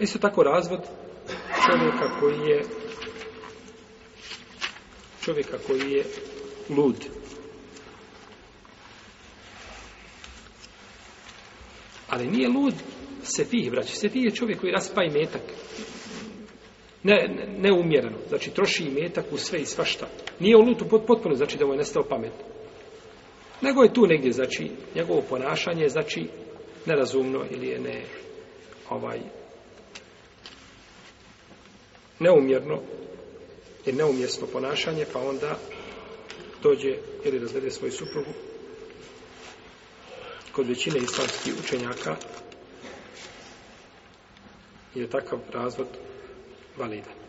Isto tako razvod čovjeka koji je čovjeka koji je lud. Ali nije lud se sefih, braći. ti je čovjek koji raspa metak. Ne, ne, neumjereno. Znači, troši i metak u sve i svašta. Nije u lutu potpuno, znači da mu je nestao pamet. Nego je tu negdje, znači, njegovo ponašanje, znači, nerazumno ili je ne, ovaj, neumjerno je neumjesno ponašanje, pa onda dođe ili razvede svoju suprugu kod većine islamskih učenjaka je takav razvod validan.